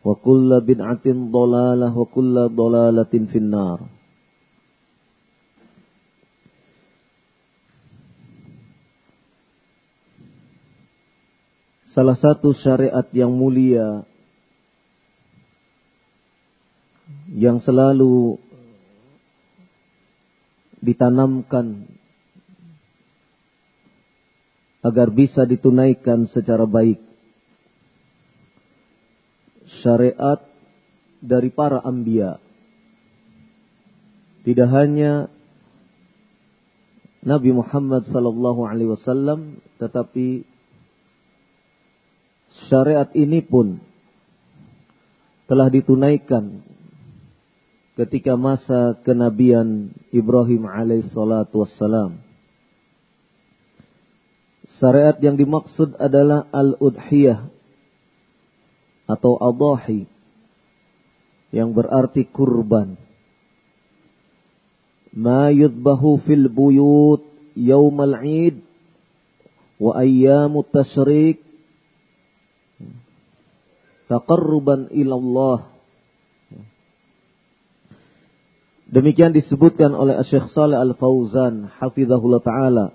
wa kulla bid'atin dolalah wa kulla dolalatin finnar. Salah satu syariat yang mulia yang selalu ditanamkan agar bisa ditunaikan secara baik syariat dari para ambia. Tidak hanya Nabi Muhammad sallallahu alaihi wasallam tetapi syariat ini pun telah ditunaikan ketika masa kenabian Ibrahim alaihi salatu wassalam. Syariat yang dimaksud adalah al-udhiyah atau adahi yang berarti kurban. Ma yudbahu fil buyut yaumal id wa ayyamut tashrik taqarruban ila Allah. Demikian disebutkan oleh Syekh Saleh Al-Fauzan hafizahullah taala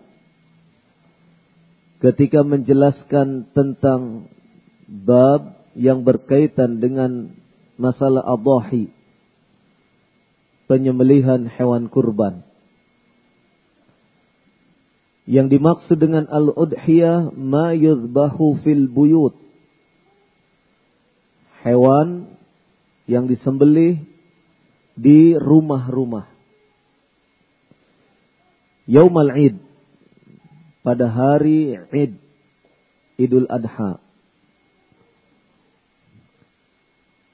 ketika menjelaskan tentang bab yang berkaitan dengan masalah adahi penyembelihan hewan kurban. Yang dimaksud dengan al-udhiyah ma yuzbahu fil buyut. Hewan yang disembelih di rumah-rumah. Yaumal Id pada hari Id Idul Adha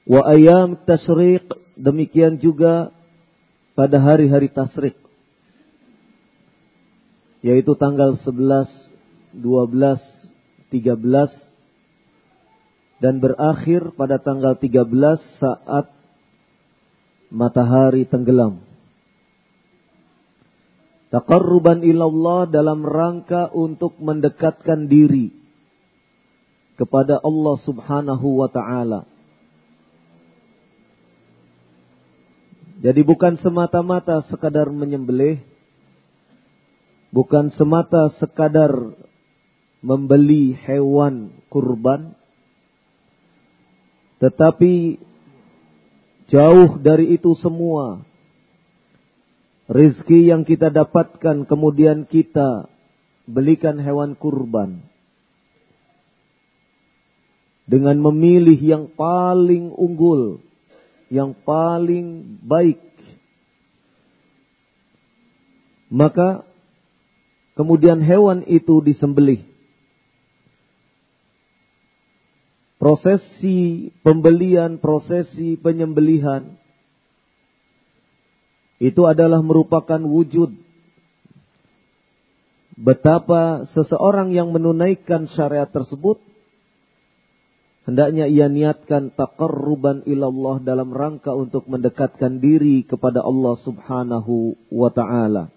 Wa ayam tasriq demikian juga pada hari-hari tasrik yaitu tanggal 11, 12, 13 dan berakhir pada tanggal 13 saat matahari tenggelam. Taqarruban ilallah dalam rangka untuk mendekatkan diri kepada Allah Subhanahu wa taala. Jadi bukan semata-mata sekadar menyembelih, bukan semata sekadar membeli hewan kurban, tetapi jauh dari itu semua. Rizki yang kita dapatkan kemudian kita belikan hewan kurban. Dengan memilih yang paling unggul yang paling baik Maka kemudian hewan itu disembelih. Prosesi pembelian, prosesi penyembelihan itu adalah merupakan wujud betapa seseorang yang menunaikan syariat tersebut hendaknya ia niatkan taqarruban ilallah dalam rangka untuk mendekatkan diri kepada Allah Subhanahu wa taala.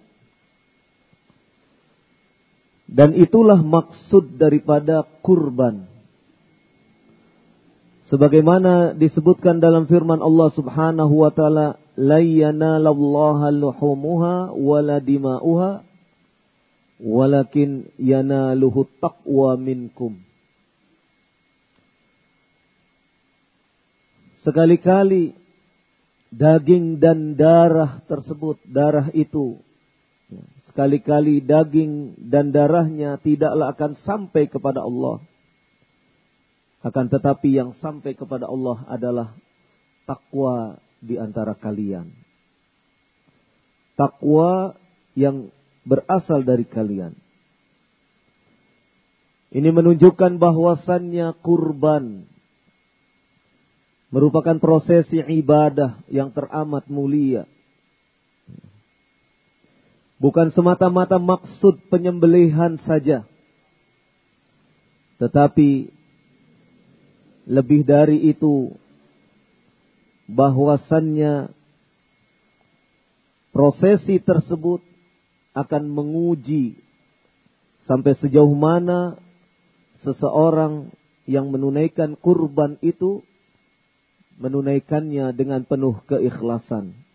Dan itulah maksud daripada kurban. Sebagaimana disebutkan dalam firman Allah Subhanahu wa taala, "La yanalallaha luhumuha wala dima'uha, walakin yanaluhu taqwa minkum." Sekali-kali daging dan darah tersebut, darah itu sekali-kali daging dan darahnya tidaklah akan sampai kepada Allah akan tetapi yang sampai kepada Allah adalah takwa di antara kalian. Takwa yang berasal dari kalian. Ini menunjukkan bahwasannya kurban merupakan prosesi ibadah yang teramat mulia. Bukan semata-mata maksud penyembelihan saja. Tetapi lebih dari itu, bahwasannya prosesi tersebut akan menguji sampai sejauh mana seseorang yang menunaikan kurban itu menunaikannya dengan penuh keikhlasan.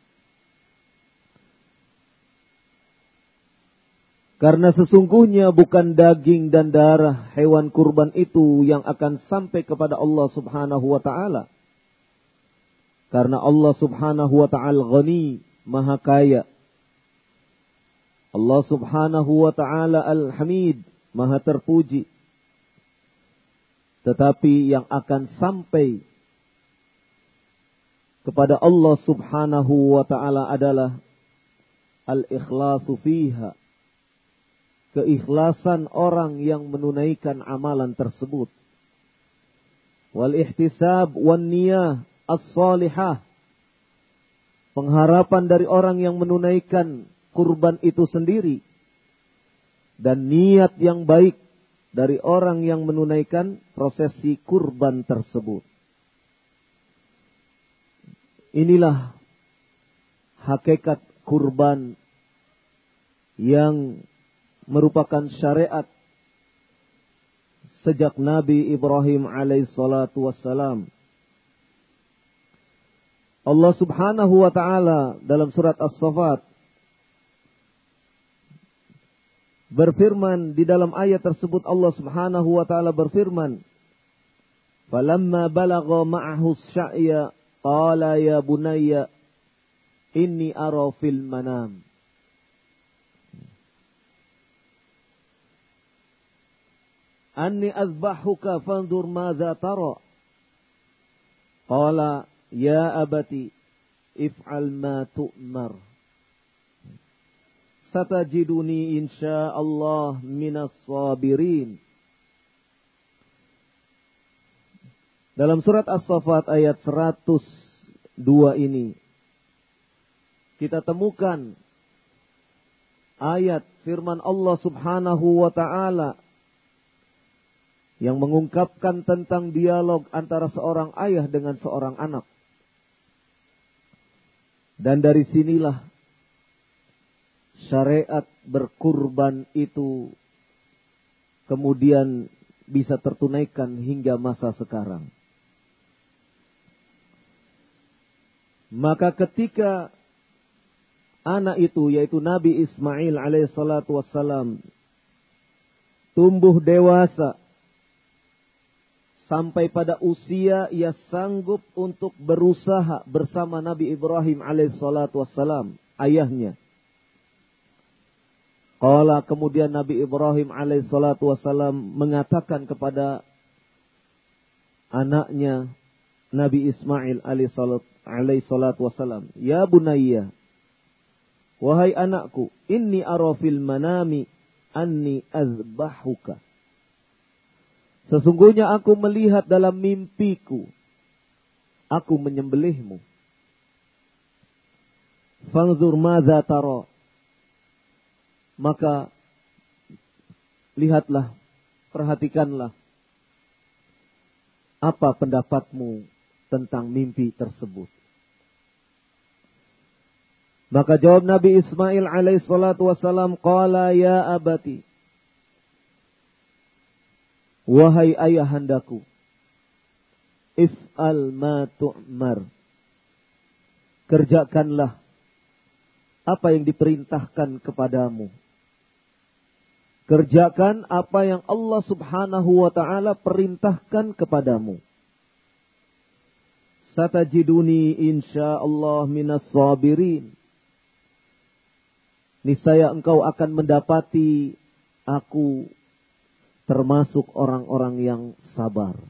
Karena sesungguhnya bukan daging dan darah hewan kurban itu yang akan sampai kepada Allah subhanahu wa ta'ala. Karena Allah subhanahu wa ta'ala ghani, maha kaya. Allah subhanahu wa ta'ala al-hamid, maha terpuji. Tetapi yang akan sampai kepada Allah subhanahu wa ta'ala adalah al-ikhlasu fiha keikhlasan orang yang menunaikan amalan tersebut. Wal ihtisab wan niyah as-salihah. Pengharapan dari orang yang menunaikan kurban itu sendiri. Dan niat yang baik dari orang yang menunaikan prosesi kurban tersebut. Inilah hakikat kurban yang merupakan syariat sejak Nabi Ibrahim alaihissalatu wassalam. Allah subhanahu wa ta'ala dalam surat As-Safat berfirman di dalam ayat tersebut Allah subhanahu wa ta'ala berfirman Falamma balagha ma'ahu sya'ya qala ya bunayya inni ara fil manam. Anni azbahuka fanzur madza tara. Qala ya abati if'al ma tu'mar. Satajiduni insyaallah minas sabirin Dalam surat As-Saffat ayat 102 ini kita temukan ayat firman Allah Subhanahu wa taala yang mengungkapkan tentang dialog antara seorang ayah dengan seorang anak. Dan dari sinilah syariat berkurban itu kemudian bisa tertunaikan hingga masa sekarang. Maka ketika anak itu yaitu Nabi Ismail alaihissalatu wassalam tumbuh dewasa sampai pada usia ia sanggup untuk berusaha bersama Nabi Ibrahim alaihissalatu wassalam, ayahnya. Kala kemudian Nabi Ibrahim alaihissalatu wassalam mengatakan kepada anaknya Nabi Ismail alaihissalatu wassalam, Ya bunayya, Wahai anakku, inni arafil manami anni azbahuka. Sesungguhnya aku melihat dalam mimpiku, aku menyembelihmu. Fangzur madza tara. Maka lihatlah, perhatikanlah apa pendapatmu tentang mimpi tersebut. Maka jawab Nabi Ismail alaihi salatu wasalam, Qala ya abati. Wahai ayahandaku. If'al ma tu'mar. Kerjakanlah apa yang diperintahkan kepadamu. Kerjakan apa yang Allah subhanahu wa ta'ala perintahkan kepadamu. Satajiduni insyaallah minas sabirin. Niscaya engkau akan mendapati aku termasuk orang-orang yang sabar.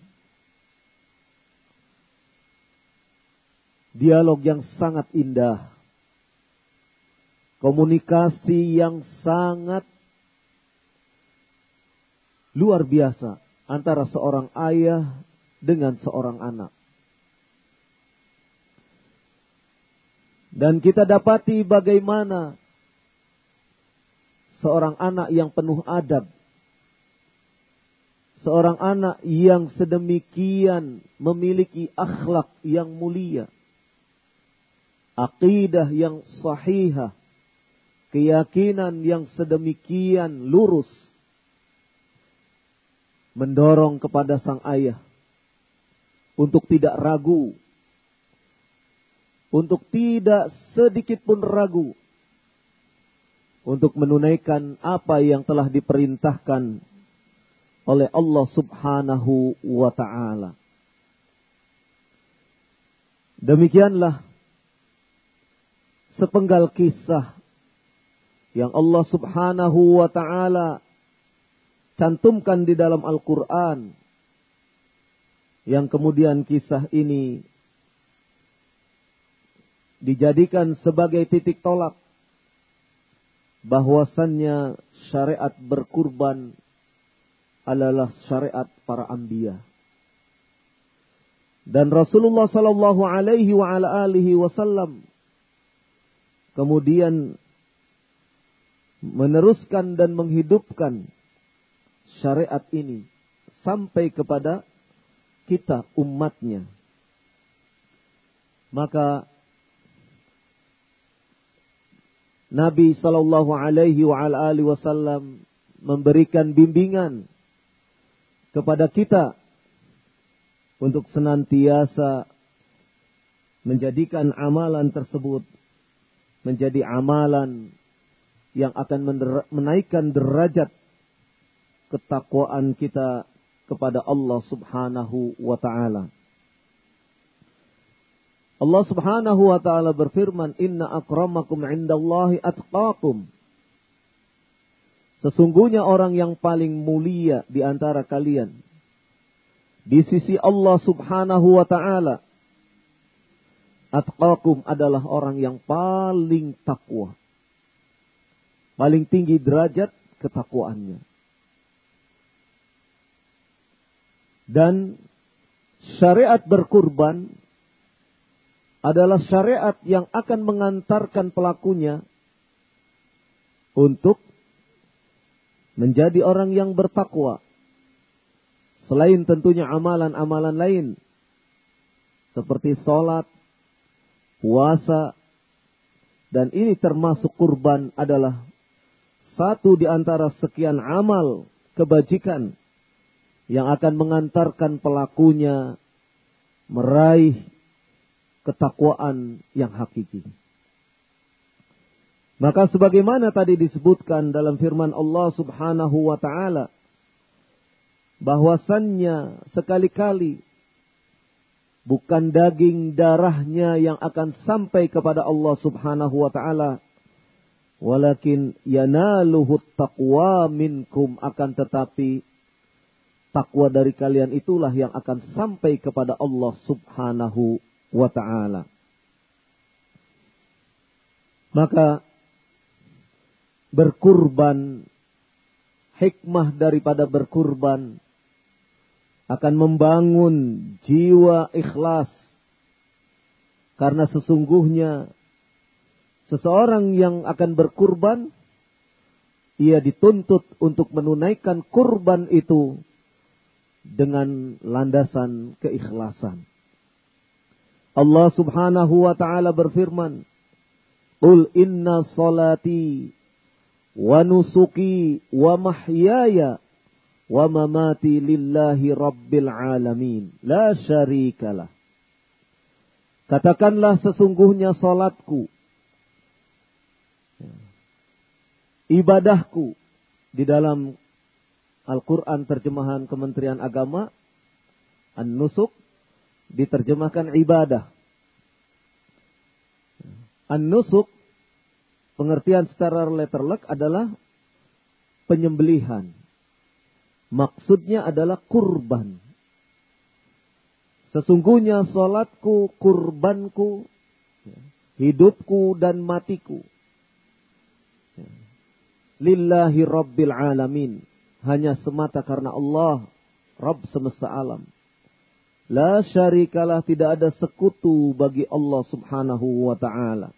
Dialog yang sangat indah. Komunikasi yang sangat luar biasa antara seorang ayah dengan seorang anak. Dan kita dapati bagaimana seorang anak yang penuh adab, seorang anak yang sedemikian memiliki akhlak yang mulia, akidah yang sahihah, keyakinan yang sedemikian lurus, mendorong kepada sang ayah untuk tidak ragu, untuk tidak sedikit pun ragu, untuk menunaikan apa yang telah diperintahkan oleh Allah Subhanahu wa Ta'ala. Demikianlah sepenggal kisah yang Allah Subhanahu wa Ta'ala cantumkan di dalam Al-Quran. Yang kemudian kisah ini dijadikan sebagai titik tolak bahwasannya syariat berkurban adalah syariat para anbiya. Dan Rasulullah sallallahu alaihi wa ala alihi wasallam kemudian meneruskan dan menghidupkan syariat ini sampai kepada kita umatnya. Maka Nabi Shallallahu Alaihi Wasallam memberikan bimbingan kepada kita untuk senantiasa menjadikan amalan tersebut menjadi amalan yang akan menaikkan derajat ketakwaan kita kepada Allah Subhanahu wa taala. Allah Subhanahu wa taala berfirman, "Inna akramakum 'indallahi atqakum." Sesungguhnya orang yang paling mulia di antara kalian di sisi Allah Subhanahu wa taala atqakum adalah orang yang paling takwa. Paling tinggi derajat ketakwaannya. Dan syariat berkurban adalah syariat yang akan mengantarkan pelakunya untuk menjadi orang yang bertakwa. Selain tentunya amalan-amalan lain seperti sholat, puasa, dan ini termasuk kurban adalah satu di antara sekian amal kebajikan yang akan mengantarkan pelakunya meraih ketakwaan yang hakiki. Maka sebagaimana tadi disebutkan dalam firman Allah Subhanahu wa taala bahwasannya sekali-kali bukan daging darahnya yang akan sampai kepada Allah Subhanahu wa taala walakin yanaluhu taqwa minkum akan tetapi takwa dari kalian itulah yang akan sampai kepada Allah Subhanahu wa taala. Maka berkurban, hikmah daripada berkurban akan membangun jiwa ikhlas. Karena sesungguhnya seseorang yang akan berkurban, ia dituntut untuk menunaikan kurban itu dengan landasan keikhlasan. Allah subhanahu wa ta'ala berfirman, Qul inna salati wa nusuki wa mahyaya wa mamati lillahi rabbil alamin. La syarikalah. Katakanlah sesungguhnya salatku, ibadahku di dalam Al-Quran terjemahan Kementerian Agama, An-Nusuk diterjemahkan ibadah. An-Nusuk pengertian secara letterlek adalah penyembelihan. Maksudnya adalah kurban. Sesungguhnya salatku, kurbanku, hidupku dan matiku. Lillahi Rabbil Alamin. Hanya semata karena Allah, Rabb semesta alam. La syarikalah tidak ada sekutu bagi Allah subhanahu wa ta'ala.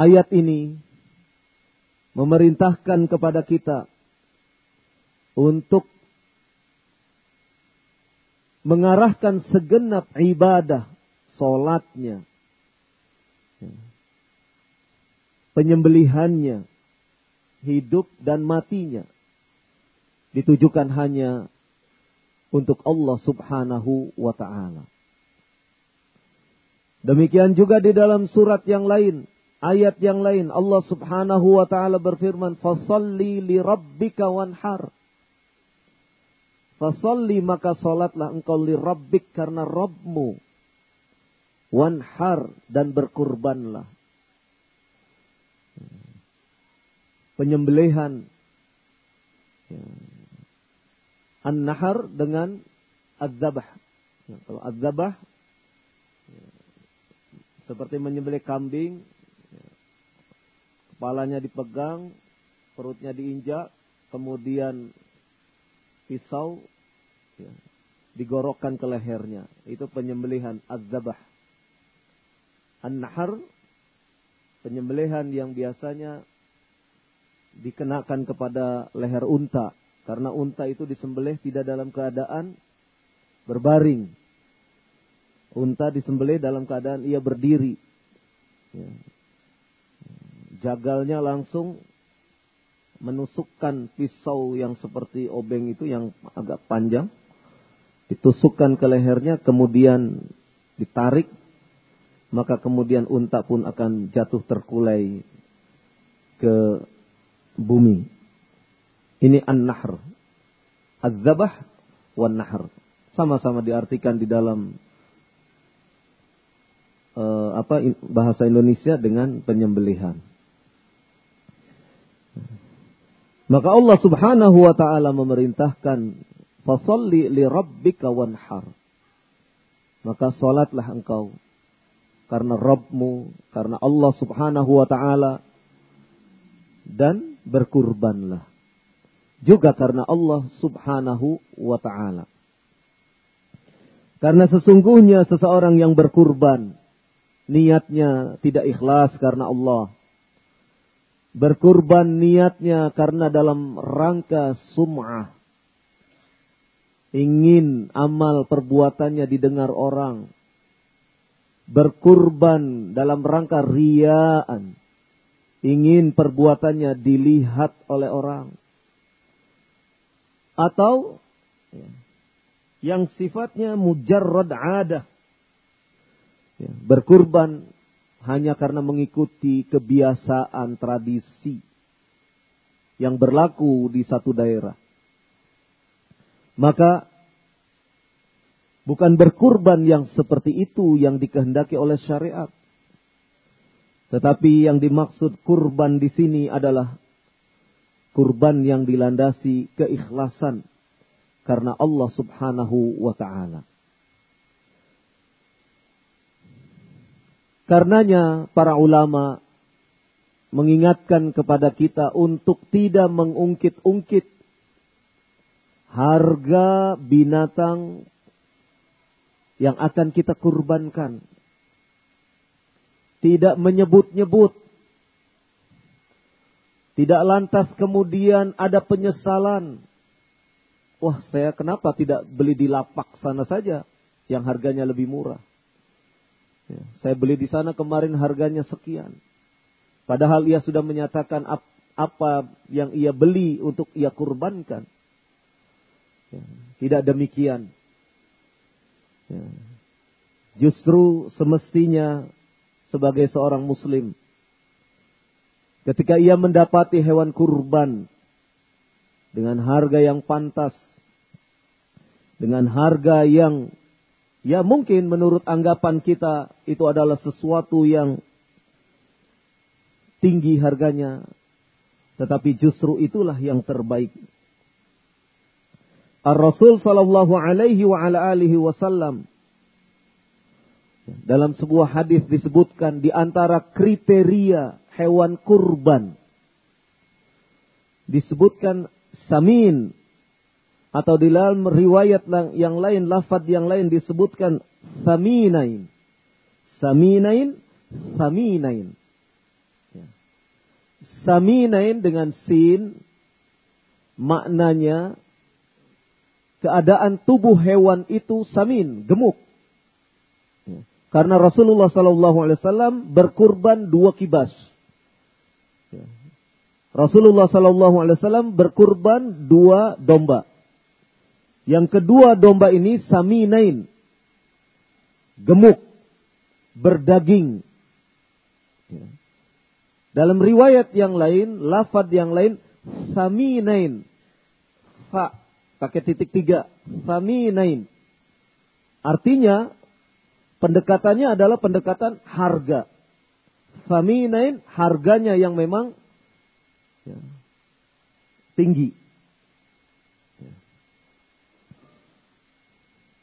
Ayat ini memerintahkan kepada kita untuk mengarahkan segenap ibadah, solatnya, penyembelihannya, hidup dan matinya, ditujukan hanya untuk Allah subhanahu wa ta'ala. Demikian juga di dalam surat yang lain, ayat yang lain, Allah subhanahu wa ta'ala berfirman, Fasalli li rabbika wanhar. Fasalli maka salatlah engkau li rabbik karena Rabbmu. Wanhar dan berkurbanlah. Penyembelihan. Ya. An-nahar dengan az-zabah. Ya, kalau az-zabah ya, seperti menyembelih kambing, ya, kepalanya dipegang, perutnya diinjak, kemudian pisau ya, digorokkan ke lehernya. Itu penyembelihan az-zabah. An-nahar penyembelihan yang biasanya dikenakan kepada leher unta karena unta itu disembelih tidak dalam keadaan berbaring. Unta disembelih dalam keadaan ia berdiri. Ya. Jagalnya langsung menusukkan pisau yang seperti obeng itu yang agak panjang, ditusukkan ke lehernya, kemudian ditarik, maka kemudian unta pun akan jatuh terkulai ke bumi. Ini an-nahr. Az-zabah wan nahr. Sama-sama diartikan di dalam uh, apa bahasa Indonesia dengan penyembelihan. Maka Allah Subhanahu wa taala memerintahkan fasalli li rabbika wanhar. Maka salatlah engkau karena Rabbmu, karena Allah Subhanahu wa taala dan berkurbanlah. Juga karena Allah Subhanahu wa taala. Karena sesungguhnya seseorang yang berkurban niatnya tidak ikhlas karena Allah Berkurban niatnya karena dalam rangka sum'ah. Ingin amal perbuatannya didengar orang. Berkurban dalam rangka riaan. Ingin perbuatannya dilihat oleh orang. Atau ya, yang sifatnya mujarrad adah. Ya, berkurban hanya karena mengikuti kebiasaan tradisi yang berlaku di satu daerah. Maka bukan berkurban yang seperti itu yang dikehendaki oleh syariat. Tetapi yang dimaksud kurban di sini adalah kurban yang dilandasi keikhlasan karena Allah Subhanahu wa taala. Karenanya para ulama mengingatkan kepada kita untuk tidak mengungkit-ungkit harga binatang yang akan kita kurbankan. Tidak menyebut-nyebut. Tidak lantas kemudian ada penyesalan. Wah, saya kenapa tidak beli di lapak sana saja yang harganya lebih murah? Ya, saya beli di sana kemarin harganya sekian. Padahal ia sudah menyatakan apa yang ia beli untuk ia kurbankan. Ya, tidak demikian. Ya. Justru semestinya sebagai seorang muslim. Ketika ia mendapati hewan kurban dengan harga yang pantas, dengan harga yang ya mungkin menurut anggapan kita itu adalah sesuatu yang tinggi harganya, tetapi justru itulah yang terbaik. Ar-Rasul sallallahu alaihi wa ala alihi wasallam dalam sebuah hadis disebutkan di antara kriteria hewan kurban disebutkan samin atau di dalam riwayat yang lain lafaz yang lain disebutkan saminain saminain saminain ya. saminain dengan sin maknanya keadaan tubuh hewan itu samin, gemuk. Ya. Karena Rasulullah Sallallahu Alaihi Wasallam berkurban dua kibas. Rasulullah Wasallam berkurban dua domba. Yang kedua domba ini saminain, gemuk, berdaging. Ya. Dalam riwayat yang lain, lafad yang lain, saminain, fa pakai titik tiga. Faminain. Artinya pendekatannya adalah pendekatan harga. Faminain harganya yang memang ya, tinggi. Ya.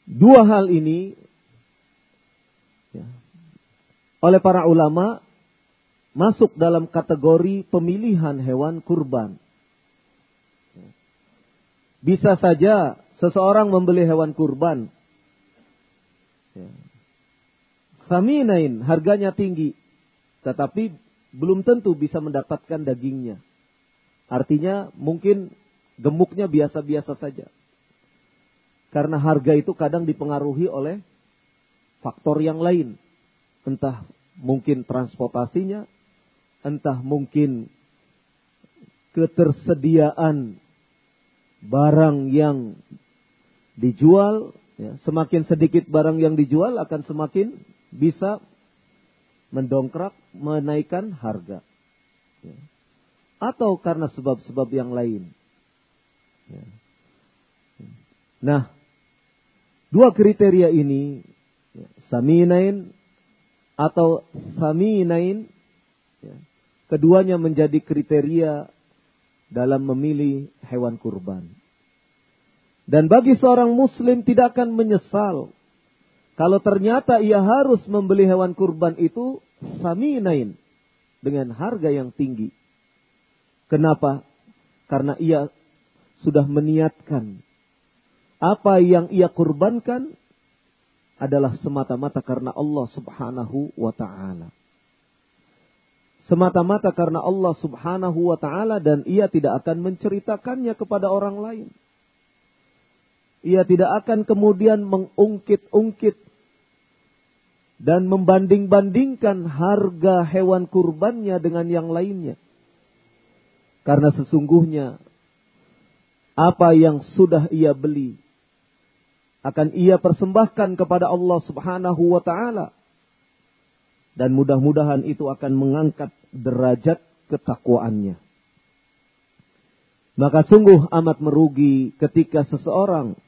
Dua hal ini ya, oleh para ulama masuk dalam kategori pemilihan hewan kurban. Bisa saja seseorang membeli hewan kurban. Ya. Faminain, harganya tinggi. Tetapi belum tentu bisa mendapatkan dagingnya. Artinya mungkin gemuknya biasa-biasa saja. Karena harga itu kadang dipengaruhi oleh faktor yang lain. Entah mungkin transportasinya, entah mungkin ketersediaan barang yang dijual, ya, semakin sedikit barang yang dijual akan semakin bisa mendongkrak, menaikkan harga. Ya. Atau karena sebab-sebab yang lain. Ya. Nah, dua kriteria ini, ya, saminain atau saminain, ya, keduanya menjadi kriteria dalam memilih hewan kurban. Dan bagi seorang muslim tidak akan menyesal kalau ternyata ia harus membeli hewan kurban itu saminain dengan harga yang tinggi. Kenapa? Karena ia sudah meniatkan apa yang ia kurbankan adalah semata-mata karena Allah Subhanahu wa taala semata-mata karena Allah Subhanahu wa taala dan ia tidak akan menceritakannya kepada orang lain. Ia tidak akan kemudian mengungkit-ungkit dan membanding-bandingkan harga hewan kurbannya dengan yang lainnya. Karena sesungguhnya apa yang sudah ia beli akan ia persembahkan kepada Allah Subhanahu wa taala dan mudah-mudahan itu akan mengangkat derajat ketakwaannya. Maka sungguh amat merugi ketika seseorang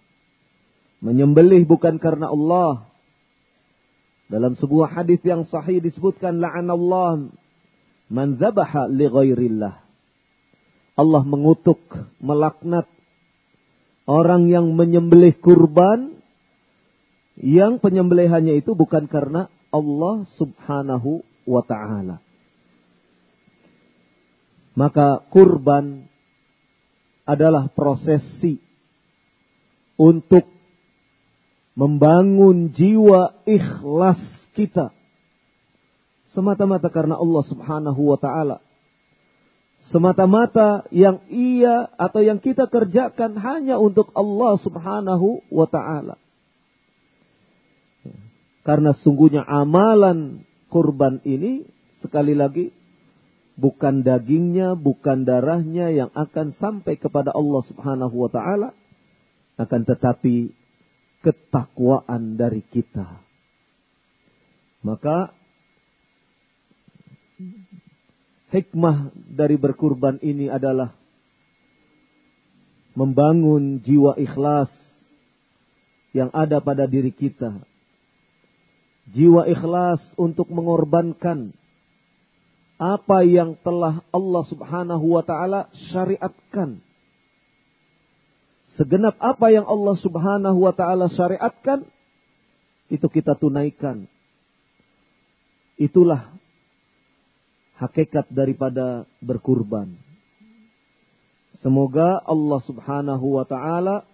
menyembelih bukan karena Allah. Dalam sebuah hadis yang sahih disebutkan la'anallah man zabaha li ghairillah. Allah mengutuk, melaknat orang yang menyembelih kurban yang penyembelihannya itu bukan karena Allah subhanahu wa ta'ala. Maka kurban adalah prosesi untuk membangun jiwa ikhlas kita semata-mata karena Allah Subhanahu wa taala. Semata-mata yang ia atau yang kita kerjakan hanya untuk Allah Subhanahu wa taala. Karena sungguhnya amalan kurban ini sekali lagi bukan dagingnya, bukan darahnya yang akan sampai kepada Allah Subhanahu wa taala, akan tetapi ketakwaan dari kita. Maka hikmah dari berkurban ini adalah membangun jiwa ikhlas yang ada pada diri kita. Jiwa ikhlas untuk mengorbankan apa yang telah Allah Subhanahu wa taala syariatkan. Segenap apa yang Allah Subhanahu wa taala syariatkan itu kita tunaikan. Itulah hakikat daripada berkurban. Semoga Allah Subhanahu wa taala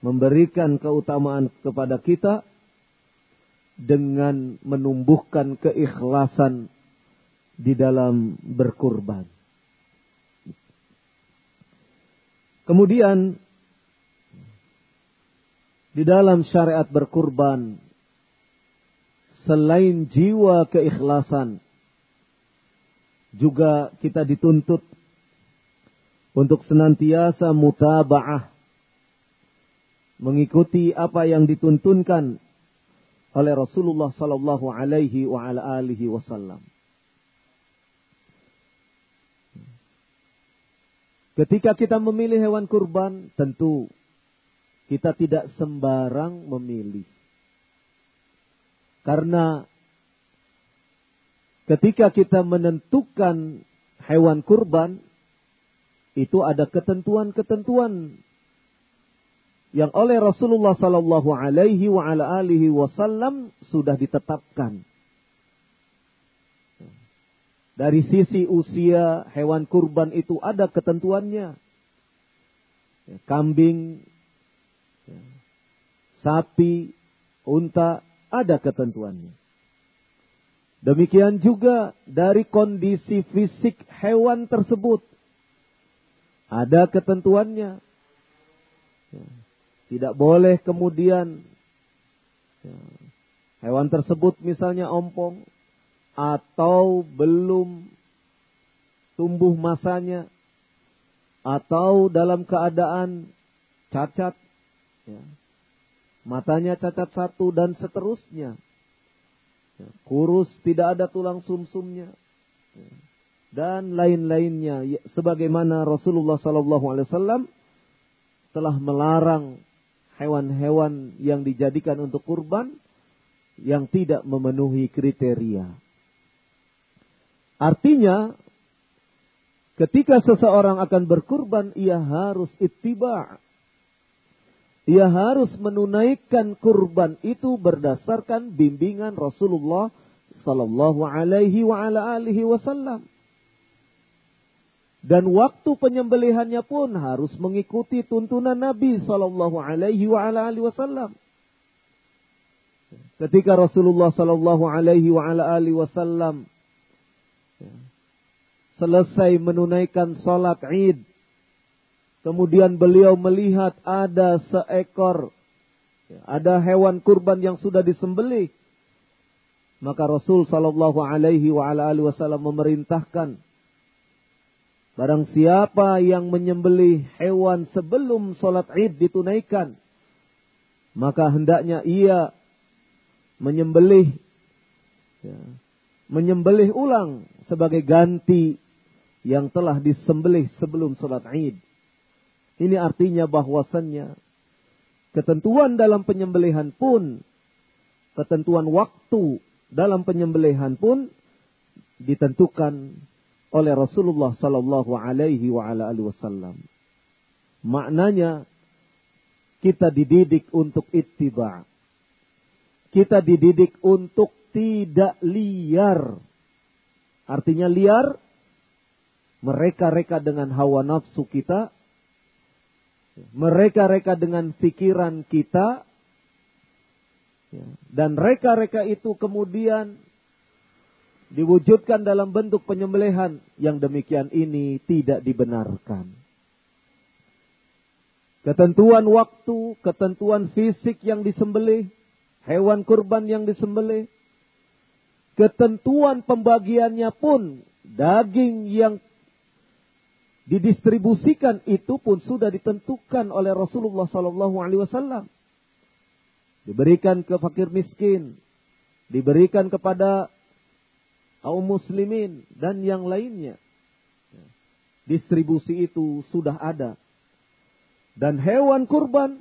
memberikan keutamaan kepada kita dengan menumbuhkan keikhlasan di dalam berkurban. Kemudian di dalam syariat berkurban selain jiwa keikhlasan juga kita dituntut untuk senantiasa mutaba'ah mengikuti apa yang dituntunkan oleh Rasulullah sallallahu alaihi wa ala alihi wasallam. Ketika kita memilih hewan kurban, tentu kita tidak sembarang memilih. Karena ketika kita menentukan hewan kurban, itu ada ketentuan-ketentuan yang oleh Rasulullah Sallallahu Alaihi Wasallam sudah ditetapkan. Dari sisi usia hewan kurban itu ada ketentuannya. Kambing, sapi, unta ada ketentuannya. Demikian juga dari kondisi fisik hewan tersebut. Ada ketentuannya. Ya. Tidak boleh kemudian ya, hewan tersebut misalnya ompong atau belum tumbuh masanya atau dalam keadaan cacat ya, matanya cacat satu dan seterusnya Ya, kurus, tidak ada tulang sumsumnya. Ya, dan lain-lainnya. Ya, sebagaimana Rasulullah Sallallahu Alaihi Wasallam telah melarang hewan-hewan yang dijadikan untuk kurban yang tidak memenuhi kriteria. Artinya, ketika seseorang akan berkurban, ia harus ittiba' Ia harus menunaikan kurban itu berdasarkan bimbingan Rasulullah sallallahu alaihi wa ala alihi wasallam. Dan waktu penyembelihannya pun harus mengikuti tuntunan Nabi sallallahu alaihi wa ala alihi wasallam. Ketika Rasulullah sallallahu alaihi wa ala alihi wasallam selesai menunaikan salat Id Kemudian beliau melihat ada seekor, ada hewan kurban yang sudah disembelih. Maka Rasul Shallallahu Alaihi Wasallam memerintahkan, barang siapa yang menyembelih hewan sebelum sholat id ditunaikan, maka hendaknya ia menyembelih, ya, menyembelih ulang sebagai ganti yang telah disembelih sebelum sholat id. Ini artinya bahwasannya ketentuan dalam penyembelihan pun, ketentuan waktu dalam penyembelihan pun ditentukan oleh Rasulullah Sallallahu Alaihi Wasallam. Maknanya kita dididik untuk ittiba. Kita dididik untuk tidak liar. Artinya liar mereka-reka dengan hawa nafsu kita, mereka-reka dengan pikiran kita, ya, dan reka-reka itu kemudian diwujudkan dalam bentuk penyembelihan yang demikian ini tidak dibenarkan. Ketentuan waktu, ketentuan fisik yang disembelih, hewan kurban yang disembelih, ketentuan pembagiannya pun daging yang didistribusikan itu pun sudah ditentukan oleh Rasulullah Sallallahu Alaihi Wasallam. Diberikan ke fakir miskin, diberikan kepada kaum muslimin dan yang lainnya. Distribusi itu sudah ada. Dan hewan kurban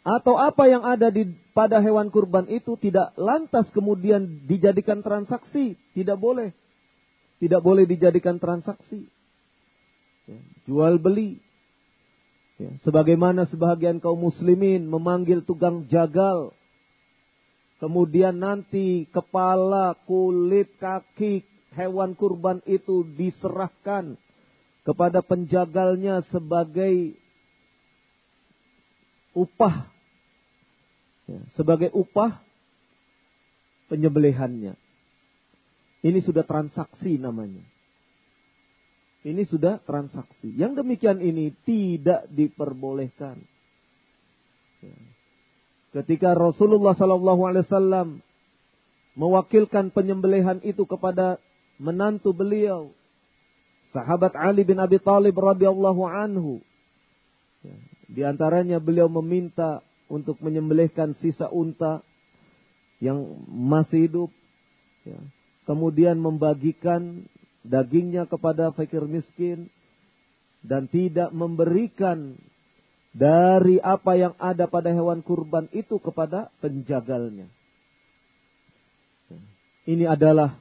atau apa yang ada di pada hewan kurban itu tidak lantas kemudian dijadikan transaksi, tidak boleh. Tidak boleh dijadikan transaksi. Ya, jual beli. Ya, sebagaimana sebagian kaum muslimin memanggil tukang jagal Kemudian nanti kepala, kulit, kaki hewan kurban itu diserahkan kepada penjagalnya sebagai upah. Ya, sebagai upah penyembelihannya. Ini sudah transaksi namanya. Ini sudah transaksi. Yang demikian ini tidak diperbolehkan. Ya. Ketika Rasulullah Wasallam mewakilkan penyembelihan itu kepada menantu beliau, sahabat Ali bin Abi Thalib radhiyallahu anhu. Ya, di antaranya beliau meminta untuk menyembelihkan sisa unta yang masih hidup. Ya. Kemudian membagikan dagingnya kepada fakir miskin dan tidak memberikan dari apa yang ada pada hewan kurban itu kepada penjagalnya. Ini adalah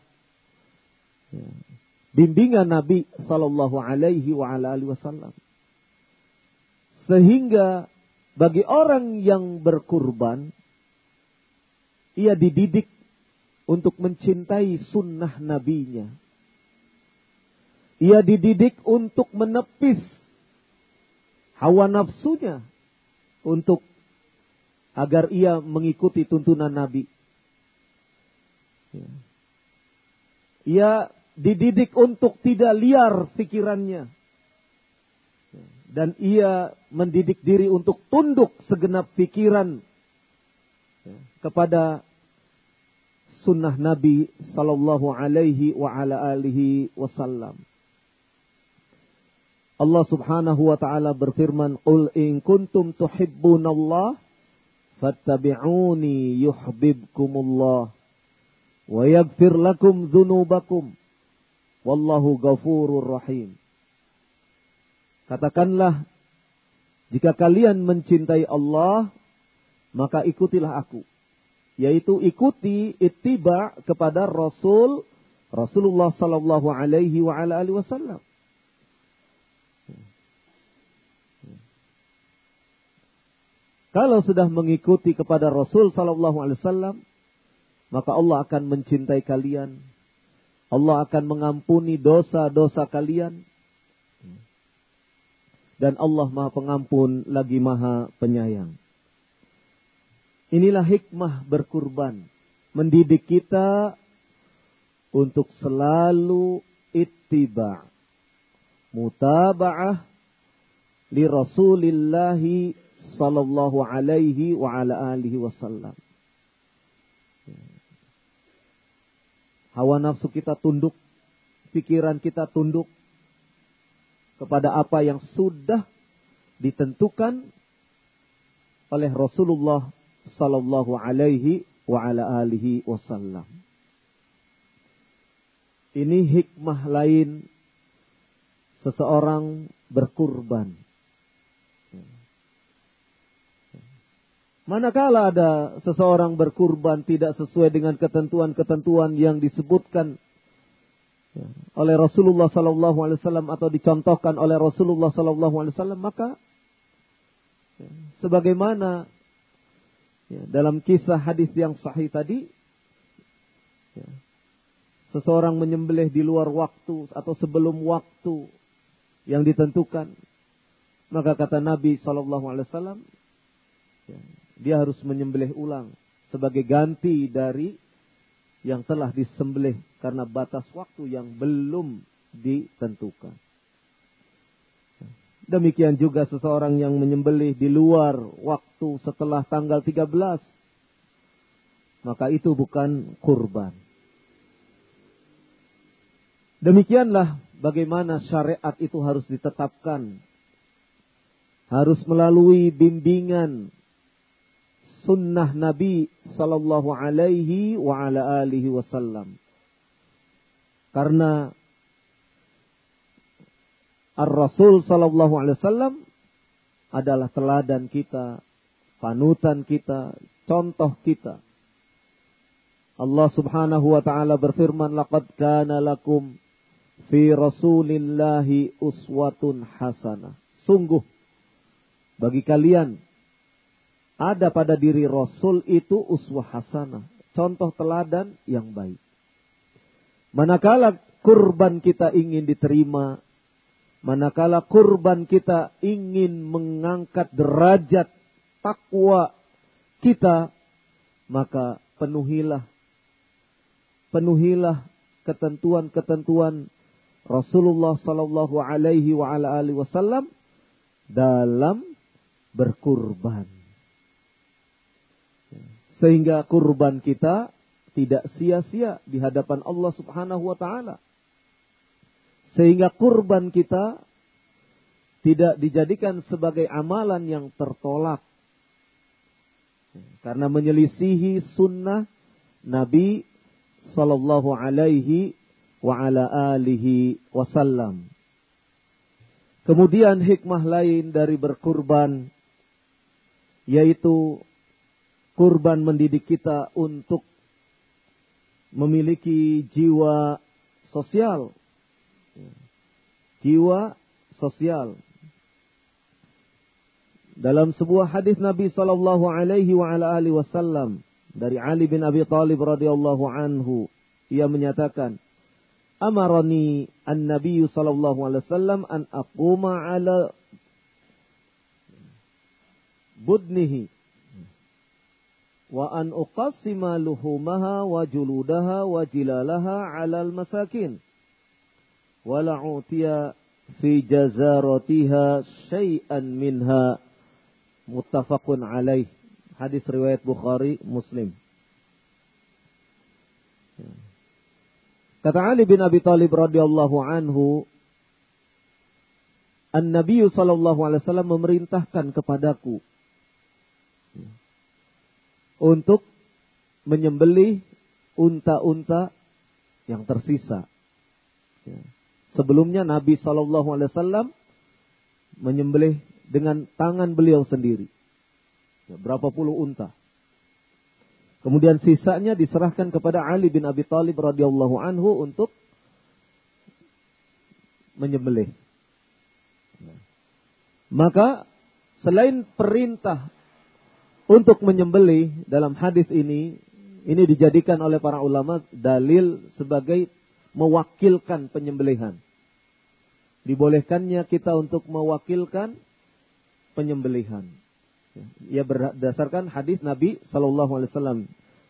bimbingan Nabi Sallallahu Alaihi Wasallam. Sehingga bagi orang yang berkurban, ia dididik untuk mencintai sunnah nabinya. Ia dididik untuk menepis hawa nafsunya untuk agar ia mengikuti tuntunan Nabi. Ya. Ia dididik untuk tidak liar pikirannya. Ya. Dan ia mendidik diri untuk tunduk segenap pikiran ya, kepada sunnah Nabi Sallallahu Alaihi Wasallam. Allah Subhanahu wa taala berfirman, "Qul in kuntum tuhibbunallah fattabi'uni yuhibbukumullah wa yaghfir lakum dzunubakum wallahu ghafurur rahim." Katakanlah, jika kalian mencintai Allah, maka ikutilah aku. Yaitu ikuti ittiba kepada Rasul Rasulullah sallallahu alaihi wa ala alihi wasallam. Kalau sudah mengikuti kepada Rasul Sallallahu Alaihi Wasallam, maka Allah akan mencintai kalian. Allah akan mengampuni dosa-dosa kalian. Dan Allah Maha Pengampun lagi Maha Penyayang. Inilah hikmah berkurban. Mendidik kita untuk selalu ittiba. Mutaba'ah li Rasulillahi sallallahu alaihi wa ala alihi wasallam. Hawa nafsu kita tunduk, pikiran kita tunduk kepada apa yang sudah ditentukan oleh Rasulullah sallallahu alaihi wa ala alihi wasallam. Ini hikmah lain seseorang berkurban Manakala ada seseorang berkurban tidak sesuai dengan ketentuan-ketentuan yang disebutkan ya, oleh Rasulullah Wasallam atau dicontohkan oleh Rasulullah Wasallam, maka ya, sebagaimana ya, dalam kisah hadis yang sahih tadi, seseorang menyembelih di luar waktu atau sebelum waktu yang ditentukan, maka kata Nabi ya, dia harus menyembelih ulang sebagai ganti dari yang telah disembelih karena batas waktu yang belum ditentukan. Demikian juga seseorang yang menyembelih di luar waktu setelah tanggal 13. Maka itu bukan kurban. Demikianlah bagaimana syariat itu harus ditetapkan. Harus melalui bimbingan sunnah Nabi sallallahu alaihi wa ala alihi wasallam. Karena Ar-Rasul sallallahu alaihi wasallam adalah teladan kita, panutan kita, contoh kita. Allah Subhanahu wa taala berfirman, "Laqad kana lakum fi Rasulillahi uswatun hasanah." Sungguh bagi kalian ada pada diri Rasul itu uswah hasanah, contoh teladan yang baik. Manakala kurban kita ingin diterima, manakala kurban kita ingin mengangkat derajat takwa kita, maka penuhilah penuhilah ketentuan-ketentuan Rasulullah sallallahu alaihi wasallam dalam berkurban. Sehingga kurban kita tidak sia-sia di hadapan Allah Subhanahu wa taala. Sehingga kurban kita tidak dijadikan sebagai amalan yang tertolak. Karena menyelisihi sunnah Nabi Sallallahu alaihi wa ala alihi wasallam. Kemudian hikmah lain dari berkurban yaitu kurban mendidik kita untuk memiliki jiwa sosial. Jiwa sosial. Dalam sebuah hadis Nabi sallallahu alaihi wa ala alihi wasallam dari Ali bin Abi Thalib radhiyallahu anhu ia menyatakan Amarani an-nabiy sallallahu alaihi wasallam an aquma ala budnihi wa an uqassima luhumaha wa juludaha wa jilalaha 'ala al-masakin wa la'utiya fi jazaratiha syai'an minha. Muttafaqun alaih. Hadis riwayat Bukhari Muslim. Kata Ali bin Abi Thalib radhiyallahu anhu An-Nabi sallallahu alaihi wasallam memerintahkan kepadaku untuk menyembelih unta-unta yang tersisa. Ya. Sebelumnya Nabi Shallallahu Alaihi menyembelih dengan tangan beliau sendiri. Ya, berapa puluh unta. Kemudian sisanya diserahkan kepada Ali bin Abi Thalib radhiyallahu anhu untuk menyembelih. Ya. Maka selain perintah untuk menyembelih dalam hadis ini ini dijadikan oleh para ulama dalil sebagai mewakilkan penyembelihan. Dibolehkannya kita untuk mewakilkan penyembelihan. Ya berdasarkan hadis Nabi Shallallahu Alaihi Wasallam,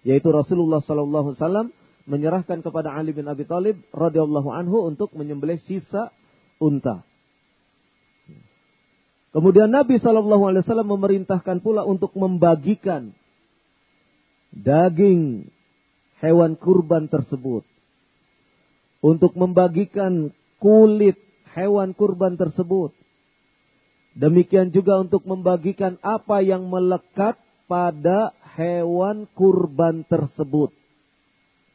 yaitu Rasulullah Shallallahu Alaihi Wasallam menyerahkan kepada Ali bin Abi Thalib radhiyallahu anhu untuk menyembelih sisa unta. Kemudian Nabi Shallallahu Alaihi Wasallam memerintahkan pula untuk membagikan daging hewan kurban tersebut, untuk membagikan kulit hewan kurban tersebut. Demikian juga untuk membagikan apa yang melekat pada hewan kurban tersebut.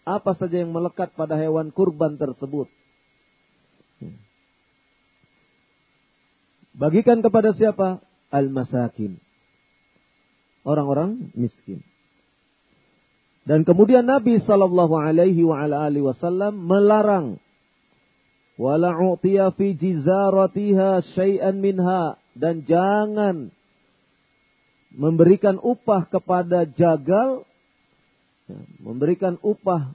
Apa saja yang melekat pada hewan kurban tersebut. Bagikan kepada siapa? Al-masakin. Orang-orang miskin. Dan kemudian Nabi sallallahu alaihi wasallam melarang wala u'tiya fi jizaratiha syai'an minha dan jangan memberikan upah kepada jagal memberikan upah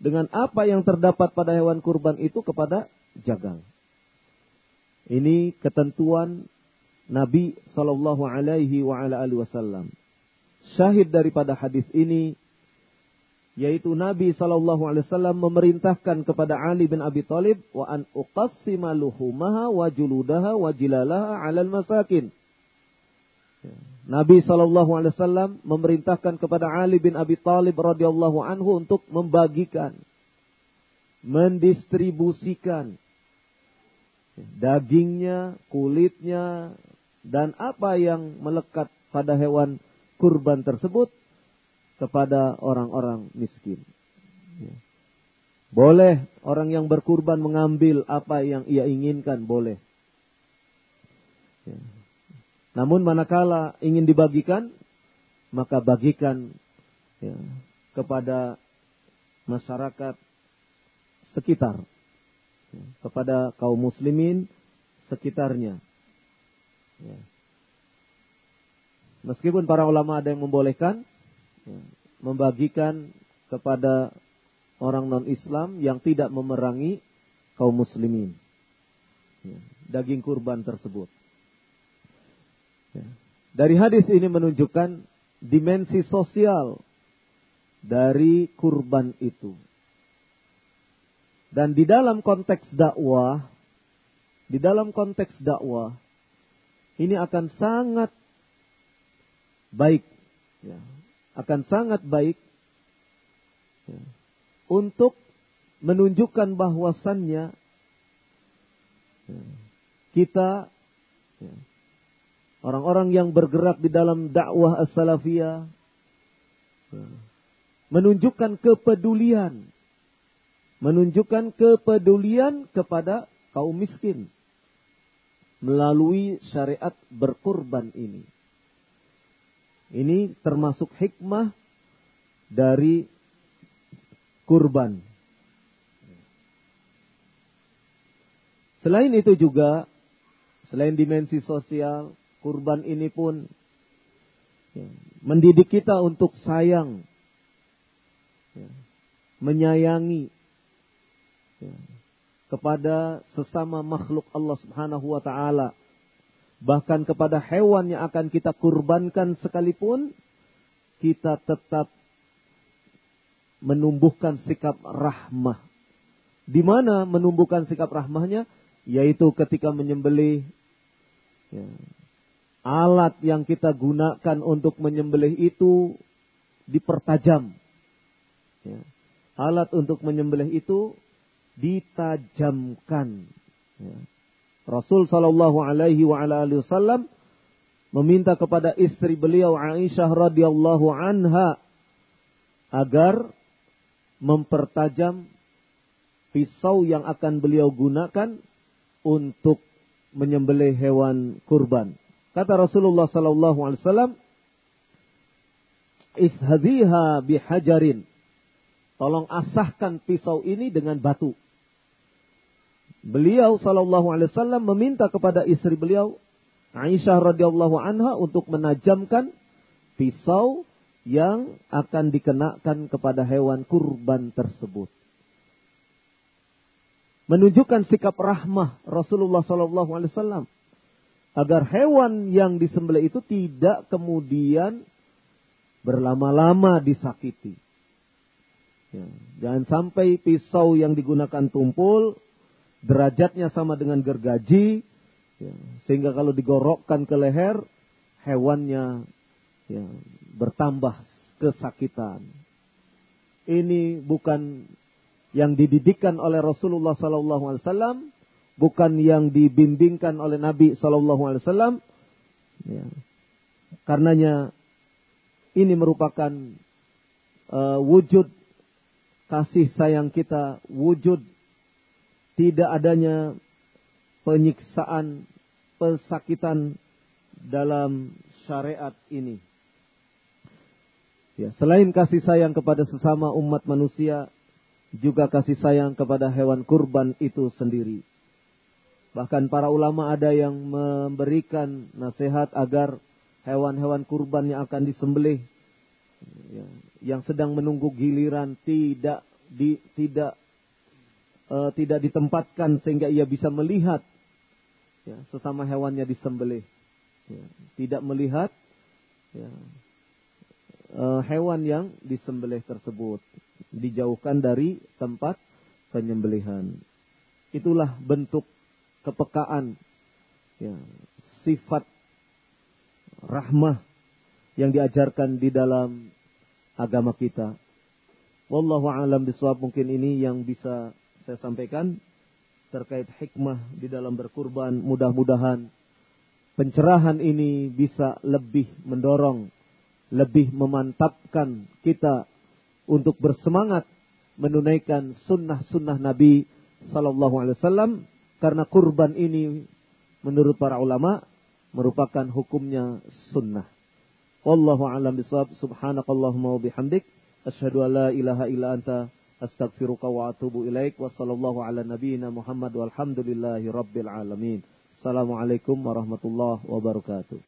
dengan apa yang terdapat pada hewan kurban itu kepada jagal. Ini ketentuan Nabi Shallallahu Alaihi Wasallam. Syahid daripada hadis ini yaitu Nabi Shallallahu Alaihi Wasallam memerintahkan kepada Ali bin Abi Thalib wa an uqassima luhumaha wa juludaha wa jilalaha alal masakin. Nabi Shallallahu Alaihi Wasallam memerintahkan kepada Ali bin Abi Thalib radhiyallahu anhu untuk membagikan, mendistribusikan dagingnya, kulitnya, dan apa yang melekat pada hewan kurban tersebut kepada orang-orang miskin. Ya. Boleh orang yang berkurban mengambil apa yang ia inginkan, boleh. Ya. Namun manakala ingin dibagikan, maka bagikan ya, kepada masyarakat sekitar kepada kaum muslimin sekitarnya. Ya. Meskipun para ulama ada yang membolehkan ya, membagikan kepada orang non-Islam yang tidak memerangi kaum muslimin. Ya, daging kurban tersebut. Ya. Dari hadis ini menunjukkan dimensi sosial dari kurban itu. Dan di dalam konteks dakwah, di dalam konteks dakwah, ini akan sangat baik, ya, akan sangat baik ya, untuk menunjukkan bahwasannya ya, kita ya, orang-orang yang bergerak di dalam dakwah as-salafiyah ya, menunjukkan kepedulian menunjukkan kepedulian kepada kaum miskin melalui syariat berkurban ini. Ini termasuk hikmah dari kurban. Selain itu juga, selain dimensi sosial, kurban ini pun ya, mendidik kita untuk sayang, ya, menyayangi kepada sesama makhluk Allah Subhanahu wa taala. Bahkan kepada hewan yang akan kita kurbankan sekalipun kita tetap menumbuhkan sikap rahmah. Di mana menumbuhkan sikap rahmahnya? Yaitu ketika menyembelih ya, alat yang kita gunakan untuk menyembelih itu dipertajam. Ya. Alat untuk menyembelih itu ditajamkan. Ya. Rasul Shallallahu Alaihi Wasallam meminta kepada istri beliau Aisyah radhiyallahu anha agar mempertajam pisau yang akan beliau gunakan untuk menyembelih hewan kurban. Kata Rasulullah sallallahu alaihi wasallam, "Ishadiha bihajarin." Tolong asahkan pisau ini dengan batu. Beliau sallallahu alaihi wasallam meminta kepada istri beliau Aisyah radhiyallahu anha untuk menajamkan pisau yang akan dikenakan kepada hewan kurban tersebut. Menunjukkan sikap rahmah Rasulullah sallallahu alaihi wasallam agar hewan yang disembelih itu tidak kemudian berlama-lama disakiti. Ya, jangan sampai pisau yang digunakan tumpul derajatnya sama dengan gergaji, ya, sehingga kalau digorokkan ke leher, hewannya ya, bertambah kesakitan. Ini bukan yang dididikkan oleh Rasulullah Wasallam, bukan yang dibimbingkan oleh Nabi Wasallam. Ya. Karenanya ini merupakan uh, wujud kasih sayang kita, wujud tidak adanya penyiksaan, pesakitan dalam syariat ini. Ya, selain kasih sayang kepada sesama umat manusia, juga kasih sayang kepada hewan kurban itu sendiri. Bahkan para ulama ada yang memberikan nasihat agar hewan-hewan kurban yang akan disembelih, ya, yang sedang menunggu giliran tidak di, tidak uh, tidak ditempatkan sehingga ia bisa melihat ya, sesama hewannya disembelih. Ya, tidak melihat ya, uh, hewan yang disembelih tersebut. Dijauhkan dari tempat penyembelihan. Itulah bentuk kepekaan, ya, sifat rahmah yang diajarkan di dalam agama kita. Wallahu alam bisawab mungkin ini yang bisa saya sampaikan terkait hikmah di dalam berkurban. Mudah-mudahan pencerahan ini bisa lebih mendorong, lebih memantapkan kita untuk bersemangat menunaikan sunnah-sunnah Nabi Sallallahu Alaihi Wasallam karena kurban ini menurut para ulama merupakan hukumnya sunnah. Wallahu a'lam bishawab. Subhanakallahumma wa bihamdik asyhadu an la ilaha illa anta astaghfiruka wa atubu ilaik. Assalamualaikum warahmatullahi wabarakatuh.